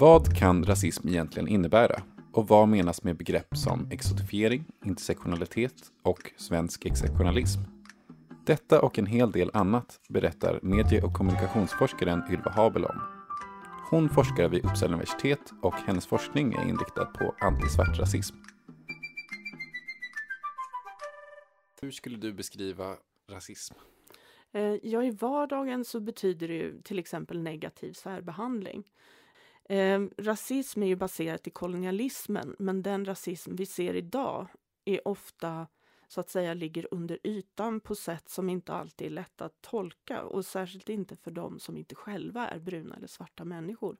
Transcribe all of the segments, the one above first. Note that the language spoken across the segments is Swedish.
Vad kan rasism egentligen innebära? Och vad menas med begrepp som exotifiering, intersektionalitet och svensk exceptionalism? Detta och en hel del annat berättar medie och kommunikationsforskaren Ylva Habel om. Hon forskar vid Uppsala universitet och hennes forskning är inriktad på antisvart rasism. Hur skulle du beskriva rasism? Eh, ja, i vardagen så betyder det ju till exempel negativ särbehandling. Eh, rasism är ju baserat i kolonialismen, men den rasism vi ser idag är ofta så att säga ligger under ytan på sätt som inte alltid är lätta att tolka och särskilt inte för dem som inte själva är bruna eller svarta människor.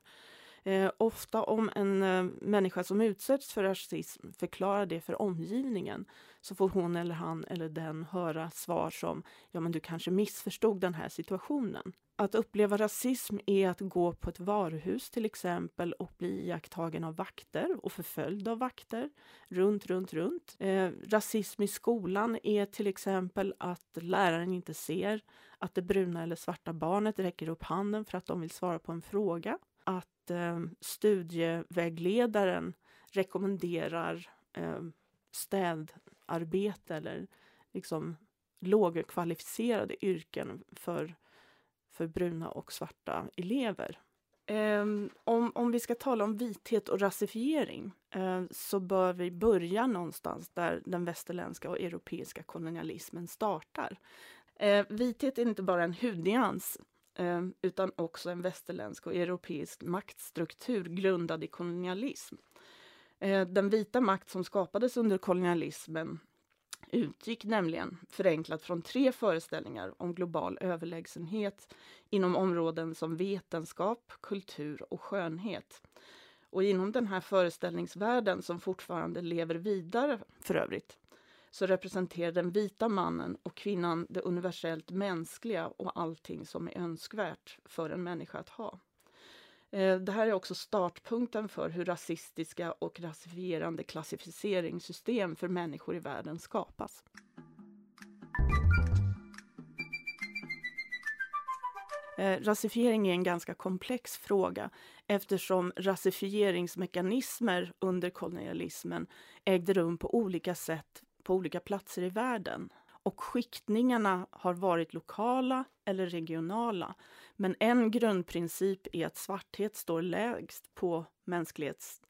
Eh, ofta om en eh, människa som utsätts för rasism förklarar det för omgivningen så får hon eller han eller den höra svar som ja men du kanske missförstod den här situationen. Att uppleva rasism är att gå på ett varuhus till exempel och bli iakttagen av vakter och förföljd av vakter runt, runt, runt. Eh, rasism i skolan är till exempel att läraren inte ser att det bruna eller svarta barnet räcker upp handen för att de vill svara på en fråga att Eh, studievägledaren rekommenderar eh, städarbete eller liksom lågkvalificerade yrken för, för bruna och svarta elever. Eh, om, om vi ska tala om vithet och rasifiering eh, så bör vi börja någonstans där den västerländska och europeiska kolonialismen startar. Eh, vithet är inte bara en hudnyans Ehm, utan också en västerländsk och europeisk maktstruktur grundad i kolonialism. Ehm, den vita makt som skapades under kolonialismen utgick nämligen förenklat från tre föreställningar om global överlägsenhet inom områden som vetenskap, kultur och skönhet. Och inom den här föreställningsvärlden som fortfarande lever vidare för övrigt så representerar den vita mannen och kvinnan det universellt mänskliga och allting som är önskvärt för en människa att ha. Eh, det här är också startpunkten för hur rasistiska och rasifierande klassificeringssystem för människor i världen skapas. Eh, rasifiering är en ganska komplex fråga eftersom rasifieringsmekanismer under kolonialismen ägde rum på olika sätt på olika platser i världen. Och skiktningarna har varit lokala eller regionala. Men en grundprincip är att svarthet står lägst på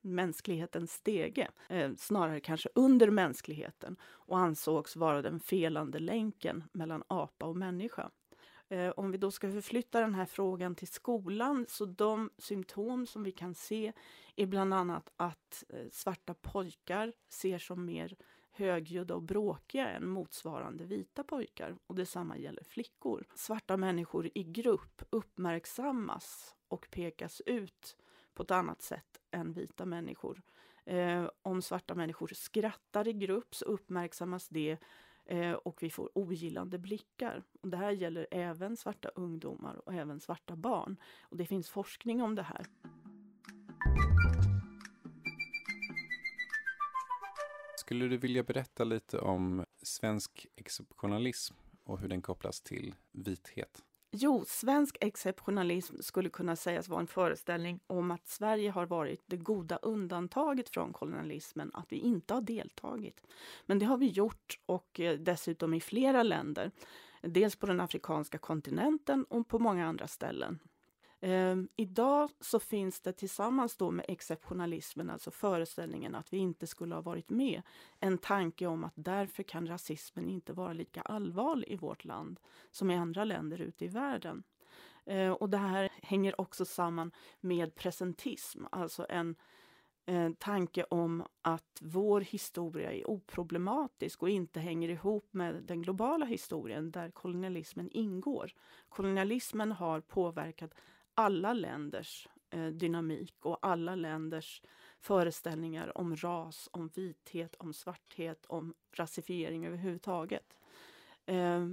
mänsklighetens stege, eh, snarare kanske under mänskligheten och ansågs vara den felande länken mellan apa och människa. Eh, om vi då ska förflytta den här frågan till skolan, så de symptom som vi kan se är bland annat att eh, svarta pojkar ser som mer högljudda och bråkiga än motsvarande vita pojkar och detsamma gäller flickor. Svarta människor i grupp uppmärksammas och pekas ut på ett annat sätt än vita människor. Eh, om svarta människor skrattar i grupp så uppmärksammas det eh, och vi får ogillande blickar. Och det här gäller även svarta ungdomar och även svarta barn. Och det finns forskning om det här. Skulle du vilja berätta lite om svensk exceptionalism och hur den kopplas till vithet? Jo, svensk exceptionalism skulle kunna sägas vara en föreställning om att Sverige har varit det goda undantaget från kolonialismen, att vi inte har deltagit. Men det har vi gjort och eh, dessutom i flera länder. Dels på den afrikanska kontinenten och på många andra ställen. Um, idag så finns det tillsammans då med exceptionalismen, alltså föreställningen att vi inte skulle ha varit med, en tanke om att därför kan rasismen inte vara lika allvarlig i vårt land som i andra länder ute i världen. Uh, och det här hänger också samman med presentism, alltså en en tanke om att vår historia är oproblematisk och inte hänger ihop med den globala historien där kolonialismen ingår. Kolonialismen har påverkat alla länders eh, dynamik och alla länders föreställningar om ras, om vithet, om svarthet, om rasifiering överhuvudtaget. Eh,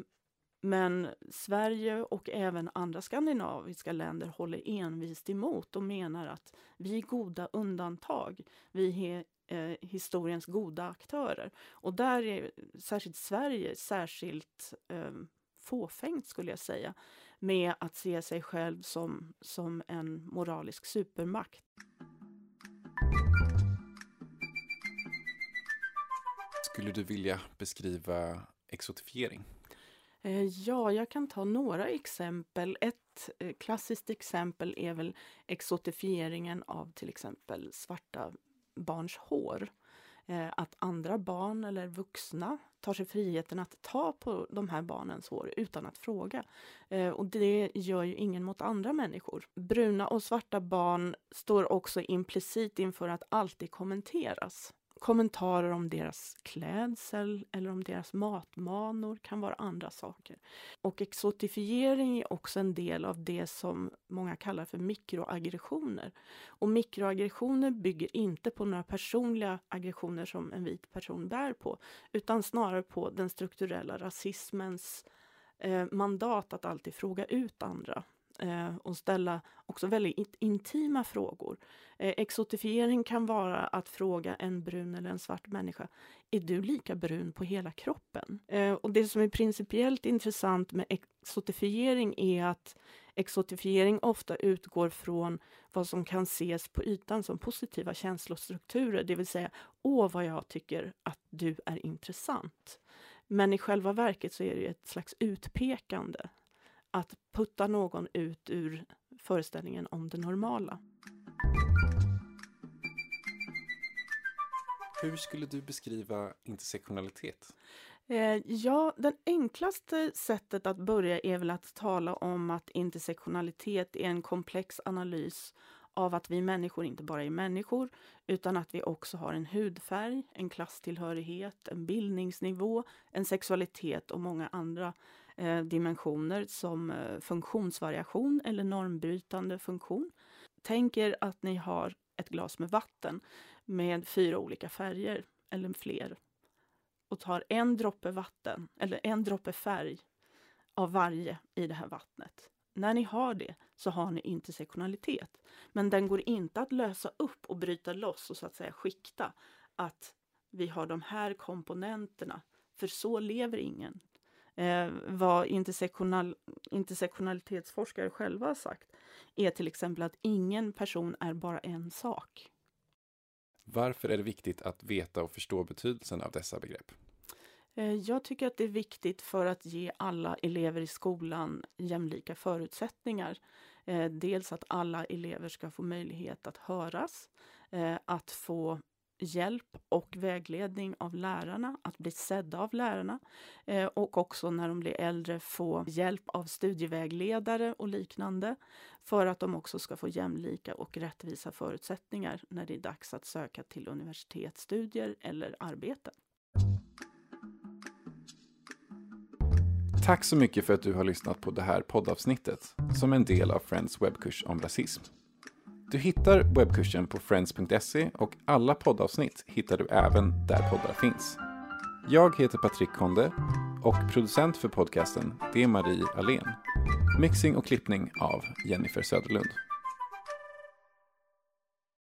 men Sverige och även andra skandinaviska länder håller envist emot och menar att vi är goda undantag. Vi är eh, historiens goda aktörer. Och där är särskilt Sverige särskilt eh, fåfängt skulle jag säga med att se sig själv som, som en moralisk supermakt. Skulle du vilja beskriva exotifiering? Eh, ja, jag kan ta några exempel. Ett eh, klassiskt exempel är väl exotifieringen av till exempel svarta barns hår. Eh, att andra barn eller vuxna tar sig friheten att ta på de här barnens hår utan att fråga. Eh, och det gör ju ingen mot andra människor. Bruna och svarta barn står också implicit inför att alltid kommenteras kommentarer om deras klädsel eller om deras matmanor kan vara andra saker. Och exotifiering är också en del av det som många kallar för mikroaggressioner. Och mikroaggressioner bygger inte på några personliga aggressioner som en vit person bär på, utan snarare på den strukturella rasismens eh, mandat att alltid fråga ut andra eh, och ställa också väldigt intima frågor. Eh, exotifiering kan vara att fråga en brun eller en svart människa, är du lika brun på hela kroppen? Eh, och det som är principiellt intressant med exotifiering är att exotifiering ofta utgår från vad som kan ses på ytan som positiva känslostrukturer, det vill säga, åh vad jag tycker att du är intressant. Men i själva verket så är det ett slags utpekande att putta någon ut ur föreställningen om det normala. Hur skulle du beskriva intersektionalitet? Eh, ja, det enklaste sättet att börja är väl att tala om att intersektionalitet är en komplex analys av att vi människor inte bara är människor utan att vi också har en hudfärg, en klasstillhörighet, en bildningsnivå, en sexualitet och många andra eh, dimensioner som eh, funktionsvariation eller normbrytande funktion. Tänk er att ni har ett glas med vatten med fyra olika färger eller fler och tar en droppe vatten eller en droppe färg av varje i det här vattnet. När ni har det så har ni intersektionalitet. Men den går inte att lösa upp och bryta loss och så att säga skikta att vi har de här komponenterna. För så lever ingen. Eh, vad intersektional, intersektionalitetsforskare själva har sagt är till exempel att ingen person är bara en sak. Varför är det viktigt att veta och förstå betydelsen av dessa begrepp? Eh, jag tycker att det är viktigt för att ge alla elever i skolan jämlika förutsättningar. Eh, dels att alla elever ska få möjlighet att höras, eh, att få hjälp och vägledning av lärarna, att bli sedda av lärarna eh, och också när de blir äldre få hjälp av studievägledare och liknande för att de också ska få jämlika och rättvisa förutsättningar när det är dags att söka till universitetsstudier eller arbete. Tack så mycket för att du har lyssnat på det här poddavsnittet som en del av Friends webbkurs om rasism. Du hittar webbkursen på friends.se och alla poddavsnitt hittar du även där poddar finns. Jag heter Patrik Konde och producent för podcasten det är Marie Alén. Mixing och klippning av Jennifer Söderlund.